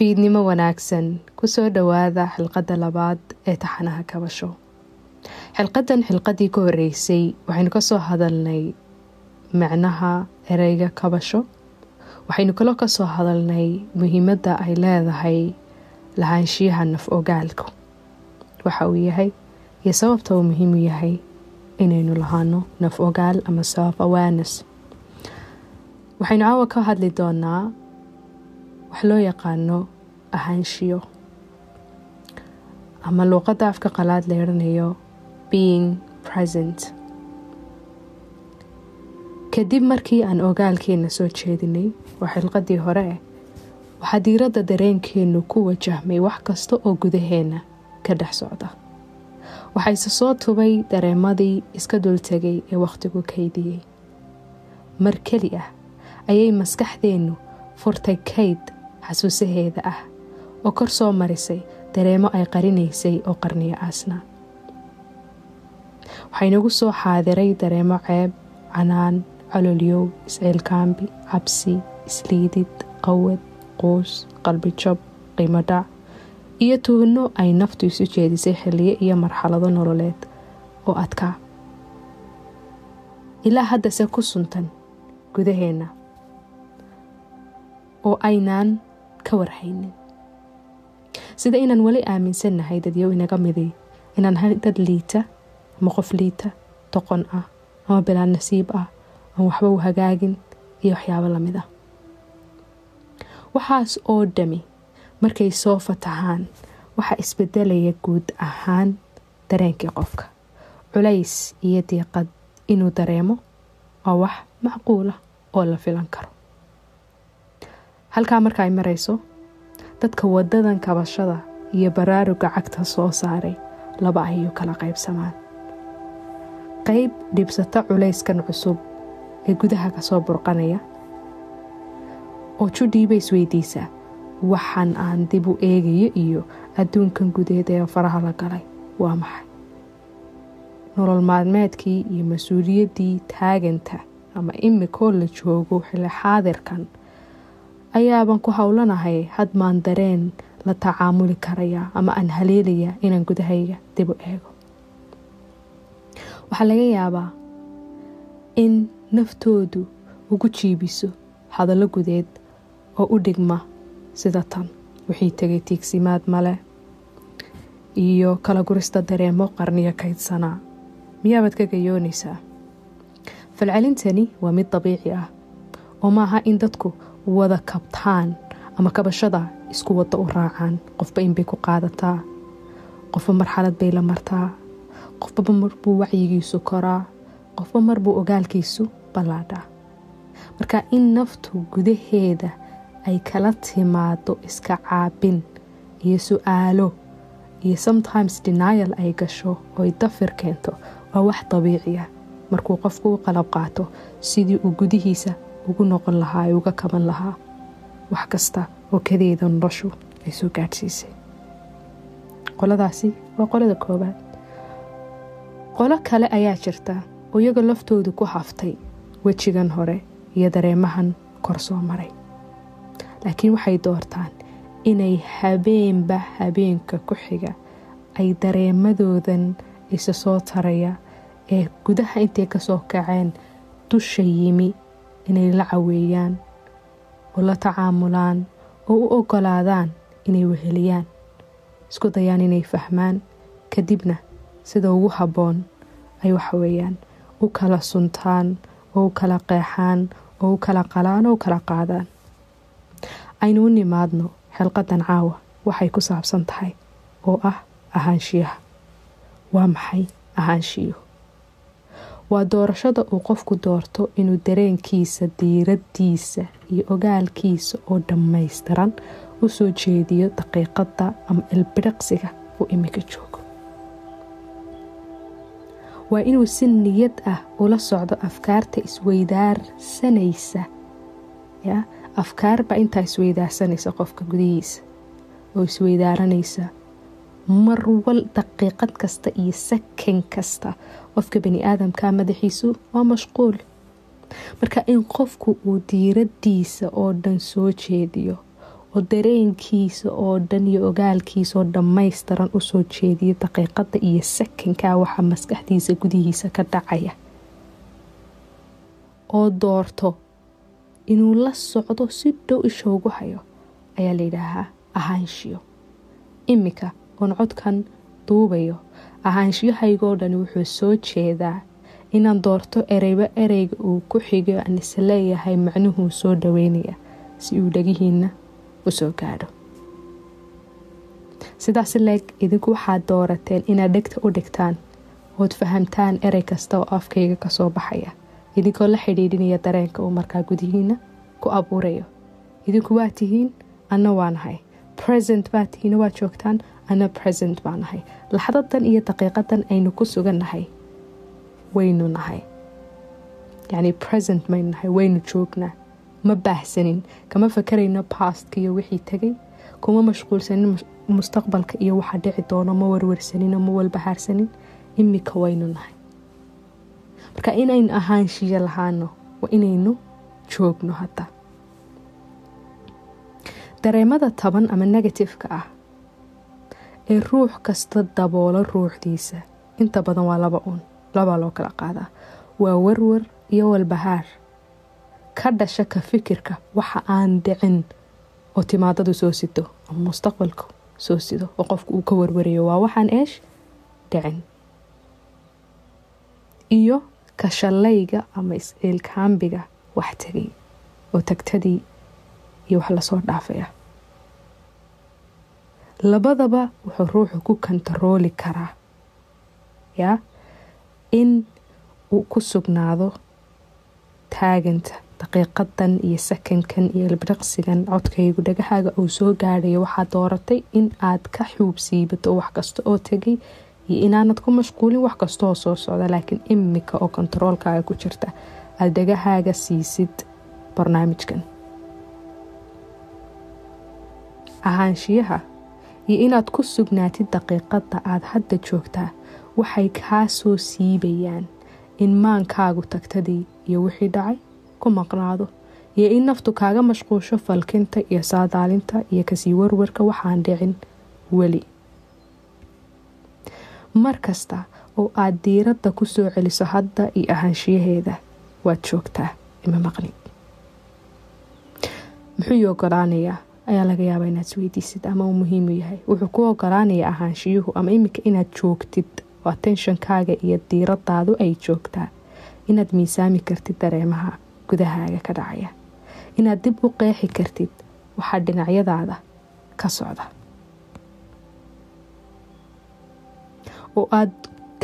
fiidnimo wanaagsan ku soo dhowaada xilqadda labaad ee taxanaha kabasho xilqadan xilqadii ka horeysay waxaynu ka soo hadalnay micnaha ereyga kabasho waxaynu kaloo ka soo hadalnay muhiimadda ay leedahay lahaanshiyaha naf ogaalku waxa uu yahay iyo sababta uu muhiim u yahay inaynu lahaano naf ogaal ama self awareness. waxaynu caawa ka hadli doonaa wax loo yaqaano ahaanshiyo. Ama luuqadda afka qalaad la eranayo being present. Kadib markii aan ogaalkeena soo jeedinay waa xilqadii hore waxaa diiradda dareenkeenu ku wajahmay wax kasta oo gudaheena ka dhex socda. Waxayse soo tubay dareemadii iska dultegay ee wakhtigu kaydiyey mar keli ah ayay maskaxdeennu furtay kayd xasuusaheeda ah oo kor soo marisay dareemo ay qarinaysay oo qarniyo aasna. Waxaynagu soo xaadiray dareemo ceeb canaan cololyow isciilkaambi cabsi isliidid qawad quus qalbijob qiimo dhac iyo tuhno ay naftu isu jeedisay xilliyo iyo marxalado nololeed oo adkaa. Ilaa haddase ku suntan gudaheenna oo aynaan ka warhaynin. Sida inaan weli aaminsannahay dadyow inaga miday inaan hay dad liita ama qof liita doqon ah ama bilaan nasiib ah aan waxba u hagaagin iyo waxyaabo la mid ah. Waxaas oo dhami markay soo fatahaan waxaa isbedelaya guud ahaan dareenkii qofka. Culays iyo diiqad inuu dareemo waa wax macquula oo la filan karo halkaa marka ay marayso dadka wadadan kabashada iyo baraaruga cagta soo saaray laba ayuu kala qaybsamaan qayb dhibsata culayskan cusub ee gudaha ka soo burqanaya oo judhiiba isweydiisa waxaan aan dib u eegayo iyo adduunkan gudeed ee faraha la galay. Waa maxay? Nolol maalmeedkii iyo mas'uuliyaddii taaganta ama imikoo la joogo xilli xaadirkan ayaaban ku howlanahay hadmaan dareen la tacaamuli karaya ama aan haleelaya inaan gudahayga dib u eego. Waxaa laga yaabaa in naftoodu ugu jiibiso hadallo gudeed oo u dhigma sida tan wixii tegay tiigsimaad male iyo kala gurista dareemo qarniyo kaydsanaa miyaabaad ka gayoonaysaa? Falcelintani waa mid dabiici ah oo maaha in dadku wada kabtaan ama kabashada isku wada u raacaan. Qofba inbay ku qaadataa qofba marxalad bay la martaa qofbaba marbuu wacyigiisu koraa qofba marbuu ogaalkiisu ballaadhaa marka in naftu gudaheeda ay kala timaado iska caabin iyo su'aalo iyo sometimes denial ay gasho oy dafir keento waa wax dabiici ah markuu qofku u qalab qaato sidii uu gudihiisa ugu noqon lahaa ee uga kaban lahaa wax kasta oo kadeeda noloshu ay soo gaadhsiisay. Qoladaasi waa qolada koowaad. Qolo kale ayaa jirta oo iyaga laftoodu ku haftay wejigan hore iyo dareemahan kor soo maray. Laakiin waxay doortaan inay habeenba habeenka ku xiga ay dareemadoodan isa soo taraya ee gudaha intay ka soo kaceen dusha yimi inay la caweeyaan oo la tacaamulaan oo u ogolaadaan inay weheliyaan. Isku dayaan inay fahmaan kadibna sida ugu habboon ay waxaweeyaan u kala suntaan oo u kala qeexaan oo u kala qalaan oo u kala qaadaan. Aynu u nimaadno xilqadan caawa waxay ku saabsan tahay oo ah ahaanshiyaha. Waa maxay ahaanshiyo waa doorashada uu qofku doorto inuu dareenkiisa diiraddiisa iyo ogaalkiisa oo dhammaystiran u soo jeediyo daqiiqadda ama ilbiriqsiga uu imika joogo. Waa inuu si niyad ah ula socdo afkaarta isweydaarsanaysa ya? Afkaarbaa intaa isweydaarsanaysa qofka gudihiisa oo isweydaaranaysa mar wal daqiiqad kasta iyo sakan kasta. Qofka bani aadamka madaxiisu waa mashquul. Marka in qofku uu diiraddiisa oo dhan soo jeediyo oo dareenkiisa oo dhan iyo ogaalkiisa oo dhammaystiran u soo jeediya daqiiqada iyo sakanka waxaa maskaxdiisa gudihiisa ka dhacaya. Oo doorto inuu la socdo si dhow isha ugu hayo ayaa layidhaahaa ahaanshiyo. Iminka oon codkan duubayo. Ahaanshiyahaygoo dhan wuxuu soo jeedaa inaan doorto ereyba ereyga uu ku xigo aan is leeyahay macnuhuu soo dhaweynaya si uu dhagihiina u soo gaadho. Sidaas leeg idinku waxaad doorateen inaad dhegta u dhigtaan ood fahamtaan erey kasta oo afkayga ka soo baxaya. Idinkoo la xidhiidhinaya dareenka uu markaa gudihiina ku abuurayo. Idinku waa tihiin anna waa nahay present baa tihiina waa joogtaan anna present baa nahay laxdadan iyo daqiiqadan aynu ku sugannahay waynu nahay yacni present maynu nahay waynu joognaa ma baahsanin kama fakarayno bastka iyo wixii tegay kuma mashquulsanin mustaqbalka iyo waxa dhici doono ma warwarsanino ma walbahaarsanin imika waynu nahay marka inaynu ahaanshiyo lahaano waa inaynu joogno hadda dareemada taban ama negatifeka ah ee ruux kasta daboolo ruuxdiisa. Inta badan waa laba uun labaa loo kala qaadaa. Waa warwar iyo walbahaar. Ka dhasha ka fikirka waxa aan dhicin oo timaadadu soo sito ama mustaqbalku soo sido oo qofku uu ka warwarayo waa waxaan eesh dhicin. Iyo kashalayga ama is-ciilkaambiga wax tegay oo tagtadii iyo wax la soo dhaafaya labadaba wuxuu ruuxu ku kontarooli karaa yaa in uu ku sugnaado taaganta daqiiqadan iyo sakankan iyo ilbiriqsigan codkaygu dhagahaaga uu soo gaadhayo waxaad dooratay in aad ka xuub siibato wax kasta oo tegay iyo inaanad ku mashquulin wax kastaoo soo socda laakiin imika oo kontaroolkaaga ku jirta aada dhagahaaga siisid barnaamijkan. Ahaanshiyaha iyo inaad ku sugnaatid daqiiqada aada hadda joogtaa waxay kaa soo siibayaan in maankaagu tagtadii iyo wixii dhacay ku maqnaado iyo in naftu kaaga mashquusho falkinta iyo saadaalinta iyo ka sii warwarka waxaan dhicin weli. Mar kasta oo aad diiradda ku soo celiso hadda iyo ahaanshiyaheeda waad joogtaa ima maqnid muxuu ogolaanayaa ayaa laga yaabaa inaad isweydiisid ama uu muhiimu yahay. Wuxuu ku ogolaanaya ahaanshiyuhu ama iminka inaad joogtid. Oo atenshonkaaga iyo diiradaadu ay joogtaa. Inaad miisaami kartid dareemaha gudahaaga ka dhacaya. Inaad dib u qeexi kartid waxaa dhinacyadaada ka socda. Oo aad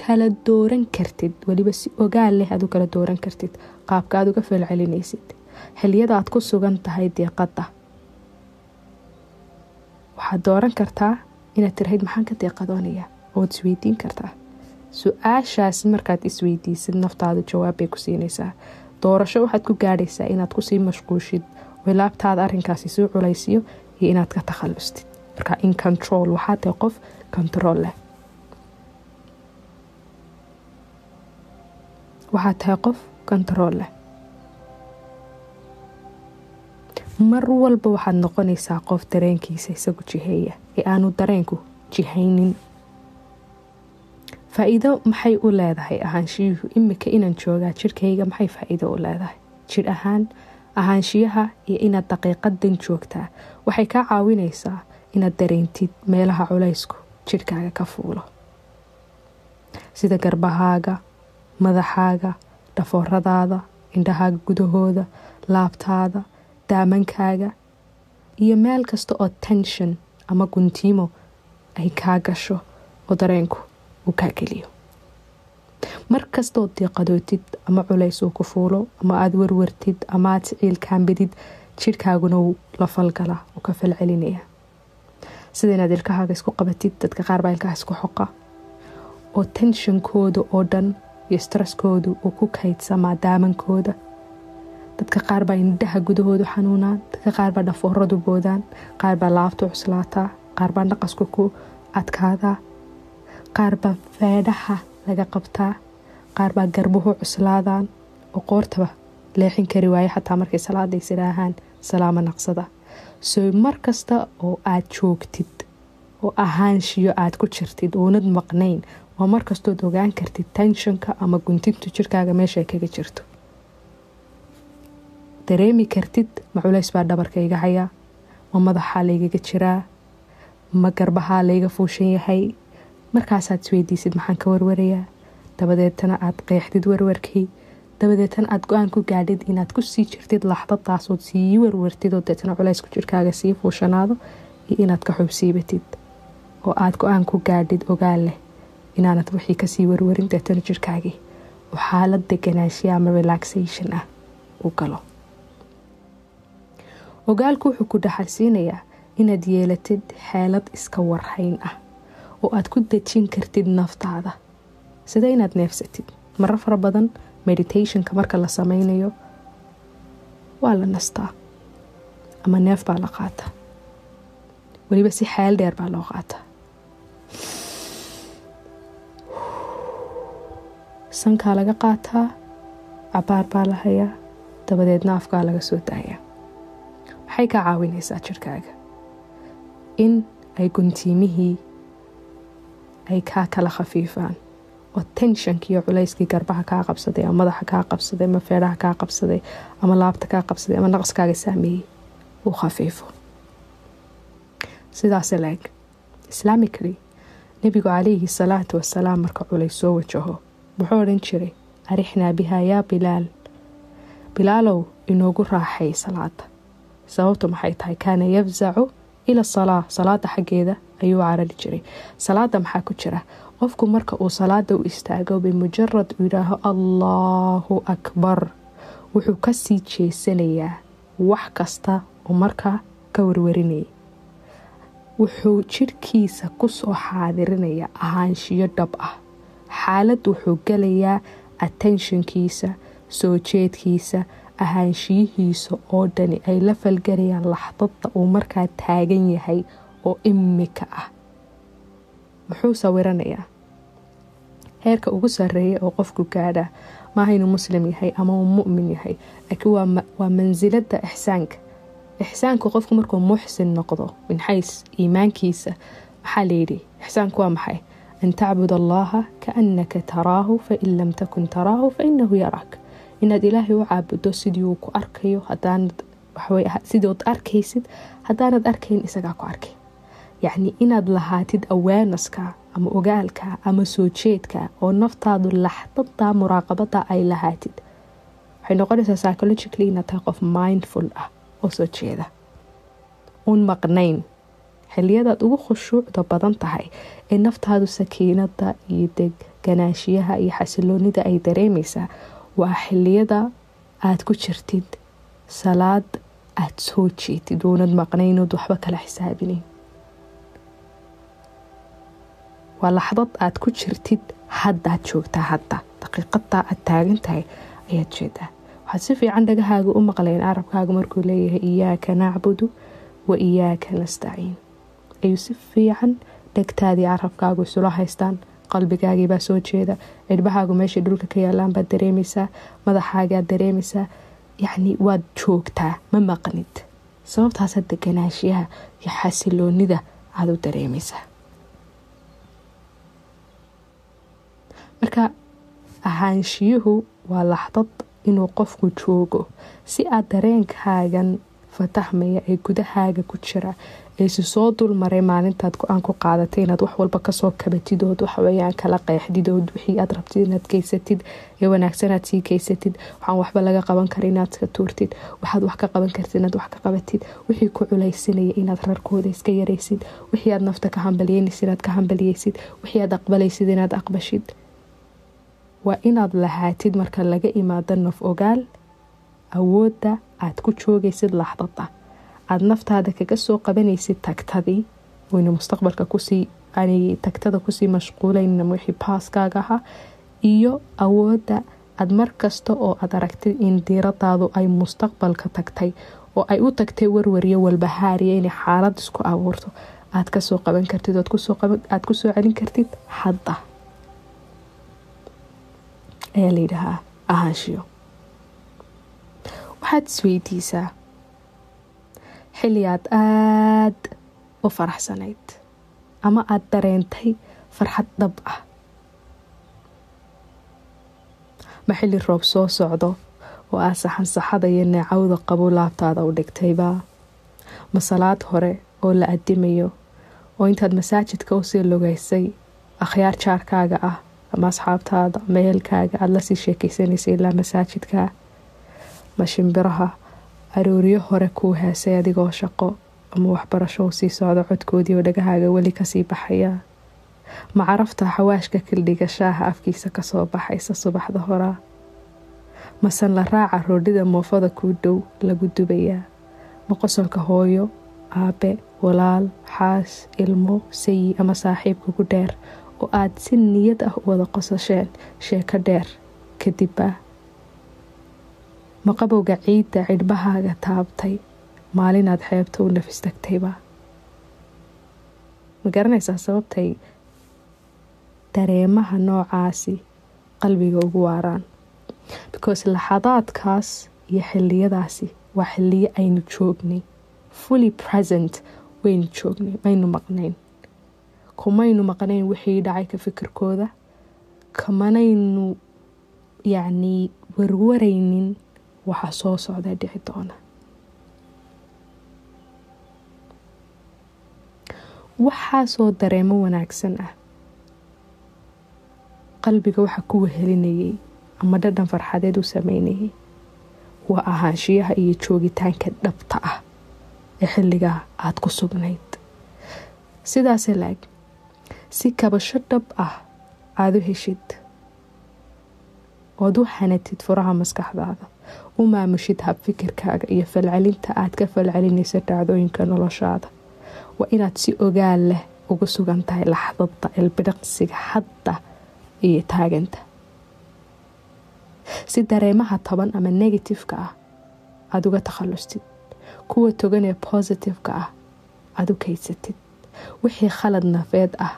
kala dooran kartid weliba si ogaal leh aad u kala dooran kartid. Qaabka aad uga falcelinaysid. Xiliyada aad ku sugan tahay deeqadda waxaad dooran kartaa inaad tirahayd maxaan ka deeqadoonaya ood isweydiin kartaa. Su'aashaas markaad isweydiisid naftaadu jawaabbay ku siinaysaa. Doorasho waxaad ku gaadhaysaa inaad ku sii mashquushid oo laabtaada arrinkaasi soo culaysiyo iyo inaad ka takhallustid marka in control waxaa tahay qof control leh. Waxaad tahay qof control leh mar walba waxaad noqonaysaa qof dareenkiisa isagu jiheeya ee aanu dareenku jihaynin. Faa-iido maxay u leedahay ahaanshiyuhu imika inaan joogaa jirkayga maxay faa-iido u leedahay? Jir ahaan ahaanshiyaha iyo inaad daqiiqadan joogtaa waxay kaa caawinaysaa inaad dareentid meelaha culaysku jirhkaaga ka fuulo. Sida garbahaaga madaxaaga dhafooradaada indhahaaga gudahooda laabtaada daamankaaga iyo meel kasta oo tension ama guntiimo ay kaa gasho oo dareenku uu kaa geliyo. Mar kastaoo diiqadootid ama culays uu ku fuulo ama aada warwartid ama aada siciilkaanbidid jidhkaaguna wuu la falgala uu ka falcelinaya sida inaad ilkahaaga isku qabatid dadka qaar baa ilkaha isku xoqa. Oo tenshonkooda oo dhan iyo stresskoodu uu ku kaydsamaa daamankooda dadka qaar baa indhaha gudahoodu xanuunaan dadka qaar baa dhafooradu boodaan qaar baa laabtu cuslaataa qaar baa naqasku ku adkaadaa qaar baa feedhaha laga qabtaa qaar baa garbuhu cuslaadaan oo qoortaba leexin kari waaye xataa markay salaada is idhaahaan salaamo naqsada. So mar kasta oo aad joogtid oo ahaanshiyo aad ku jirtid oonad maqnayn waa markastood ogaan kartid tenshonka ama guntintu jirkaaga meesha kaga jirto dareemi kartid ma culays baa dhabarka iga hayaa ma madaxaa laygaga jiraa ma garbahaa layga fuushan yahay? Markaasaad isweydiisid maxaan ka warwarayaa dabadeetana aad qeexdid warwarkii. Dabadeetana aad go'aan ku gaadhid inaad ku sii jirtid laxdadaasood sii warwartid oo deetana culaysku jirkaaga sii fuushanaado iyo inaad ka xubsiibatid oo aad go'aan ku gaadhid ogaal leh inaanad wixii ka sii warwarin deetana jirkaagii oo xaalad deganaanshiya ama relaxation ah. U galo ogaalku wuxuu ku dhaxalsiinayaa inaad yeelatid xeelad iska warhayn ah oo aad ku dejin kartid naftaada. Sida inaad neefsatid marar fara badan meditationka marka la sameynayo waa la nastaa ama neef baa la qaataa. Weliba si xeel dheer baa loo qaataa. Sankaa laga qaataa cabaar baa la hayaa dabadeedna afkaa laga soo daayaa waxay kaa caawinaysaa jirkaaga in ay guntiimihii ay kaa kala khafiifaan oo tenshonkii iyo culayskii garbaha kaa qabsaday ama madaxa kaa qabsaday ama feedhaha kaa qabsaday ama laabta kaa qabsaday ama naqaskaaga saameeyey uu khafiifo. Sidaas laeg islaamically nebigu calayhi salaatu wasalaam marka culays soo wajaho wuxuu odhan jiray arixnaa bihaa yaa bilaal? Bilaalow inoogu raaxay salaada sababtu maxay tahay kaana yafzacu ila salaa. Salaada xaggeeda ayuu carari jiray. Salaada maxaa ku jira? Qofku marka uu salaada u istaago bimujarad uu yidhaaho allaahu akbar. Wuxuu ka sii jeesanayaa wax kasta oo markaa ka warwarinayay. Wuxuu jidhkiisa ku soo xaadirinaya ahaanshiyo dhab ah. Xaalad wuxuu galayaa attenshonkiisa soo jeedkiisa ahaanshiyihiisa oo dhani ay la falgalayaan laxdada uu markaa taagan yahay oo imika ah. Muxuu sawiranayaa? Heerka ugu sareeya oo qofku gaadha maaha inuu muslim yahay ama uu mu'min yahay laakiin waa mansilada ixsaanka. Ixsaanku qofku markuu muxsin noqdo min iimaankiisa maxaa layidhi ixsaanku waa maxay? An tacbud allaha kaannaka taraahu fain lam takun taraahu fainahu yaraak inaad ilaahay u caabudo sidii uu ku arkayo hadaanad arkaysid haddaanad arkayn isagaa ku arkay. Yacni inaad lahaatid awaanaska ama ogaalka ama soo jeedka oo naftaadu laxdada muraaqabada ay lahaatid waxay noqonaysaa psychologically inaad tahay qof mindful ah oo soo jeeda. Uun maqnayn xiliyadaad ugu khushuucda badan tahay ee naftaadu sakiinada iyo deganaashiyaha iyo xasiloonida ay dareemaysaa waa xiliyada aad ku jirtid salaad aada soo jeetid oonad maqnaynood waxba kala xisaabinayn waa laxdad aad ku jirtid haddaad joogtaa hadda daqiiqadaa aad taagan tahay ayaad jeedaa. Waxaad si fiican dhagahaaga u maqleen carabkaaga markuu leeyahay iyaaka nacbudu wa iyaaka nastaciin. Ayuu si fiican dhegtaadii carabkaagu isula haystaan qalbigaagiibaa soo jeeda. Cidhbahaagu meeshay dhulka ka yaalaan baad dareemaysaa madaxaagaad dareemaysaa yacni waad joogtaa ma maqnid. Sababtaasa deganaashiyaha iyo xasiloonida aada u dareemaysaa marka ahaanshiyuhu waa laxdad inuu qofku joogo. Si aad dareenkaagan fatahmaya ee gudahaaga ku jira. Eesi soo dulmaray maalintaad go'aan ku qaadatay inaad wax walba ka soo kabatidood waxaweyaan kala qeexdidood wixii aad rabtid inaad geysatid ee wanaagsanaad sii geysatid waxaan waxba laga qaban kara inaad iska tuurtid waxaad wax ka qaban kartid inaad wax ka qabatid wixii ku culaysanaya inaad rarkooda iska yaraysid wixii aad nafta ka hambalyeynaysid inaad ka hambaliyeysid wixii aad aqbalaysid inaad aqbashid. Waa inaad lahaatid marka laga imaado naf ogaal awoodda aad ku joogaysid laxdada aada naftaada kaga soo qabanaysid tagtadii. Wayna mustaqbalka ku sii aanay tagtada ku sii mashquulayn wixii baaskaaga ahaa. Iyo awoodda aada mar kasta oo aad aragtid in diiradaadu ay mustaqbalka tagtay oo ay u tagtay warwaryo walbahaariya inay xaalad isku abuurto. Aad ka soo qaban kartid aad ku soo celin kartid hadda. Ayaa layidhahaa ahaanshiyo waxaad isweydiisaa xilli aad aada u faraxsanayd ama aada dareentay farxad dhab ah. Ma xilli roob soo socdo oo aad saxansaxada iyo neecawda qabo laabtaada u dhigtayba ma salaad hore oo la adimayo oo intaad masaajidka u sii lugaysay akhyaar jaarkaaga ah ama asxaabtaada ama ehelkaaga aada la sii sheekeysanaysay ilaa masaajidka ma shimbiraha arooryo hore kuu heesay adigoo shaqo ama waxbarasho sii socdo codkoodii oo dhagahaaga weli ka sii baxaya. Ma carafta xawaashka kildhiga shaaha afkiisa ka soo baxaysa subaxda horaa masan la raaca roodhida moofada kuu dhow lagu dubayaa. Ma qosolka hooyo aabe walaal xaas ilmo sayi ama saaxiib kugu dheer oo aad si niyad ah u wada qosasheen sheeko dheer kadibba ma qabowga ciidda cidhbahaaga taabtay. Maalinaad xeebta u nafis tagtayba ma garanaysaa sababtay dareemaha noocaasi qalbiga ugu waaraan? Because laxadaadkaas iyo xiliyadaasi waa xiliyo aynu joognay. Fully present waynu joognay maynu maqnayn. Kumaynu maqnayn wixii dhacay ka fikirkooda. Kamanaynu yacnii warwaraynin waxa soo socda dhici doona. Waxaasoo dareemo wanaagsan ah. Qalbiga waxa ku wehelinayay ama dhadhan farxadeed u sameynayay waa ahaanshiyaha iyo joogitaanka dhabta ah ee xilligaa aada ku sugnayd. Sidaase laag si kabasho dhab ah aada u heshid ood u hanatid furaha maskaxdaada u maamushid habfikirkaaga iyo falcelinta aad ka falcelinaysa dhacdooyinka noloshaada. Waa inaad si ogaal leh uga sugan tahay laxdada ilbidhiqsiga hadda iyo taaganta. Si dareemaha toban ama negatifeka ah aada uga takhallustid kuwa togan ee positiveka ah aada u kaysatid wixii khalad nafeed ah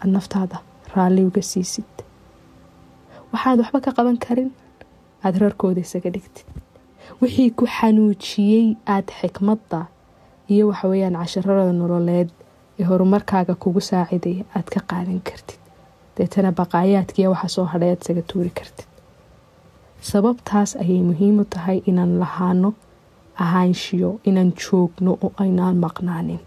aada naftaada raalli uga siisid. Waxaad waxba ka qaban karin aada rarkooda isaga dhigtid. Wixii ku xanuujiyey aada xikmadda iyo waxaweyaan casharada nololeed ee horumarkaaga kugu saacidaya aada ka qaadan kartid. Deetana baqaayaadkiiya waxa soo hadhay aad isaga tuuri kartid. Sababtaas ayay muhiim u tahay inaan lahaano ahaanshiyo inaan joogno oo aynaan maqnaanin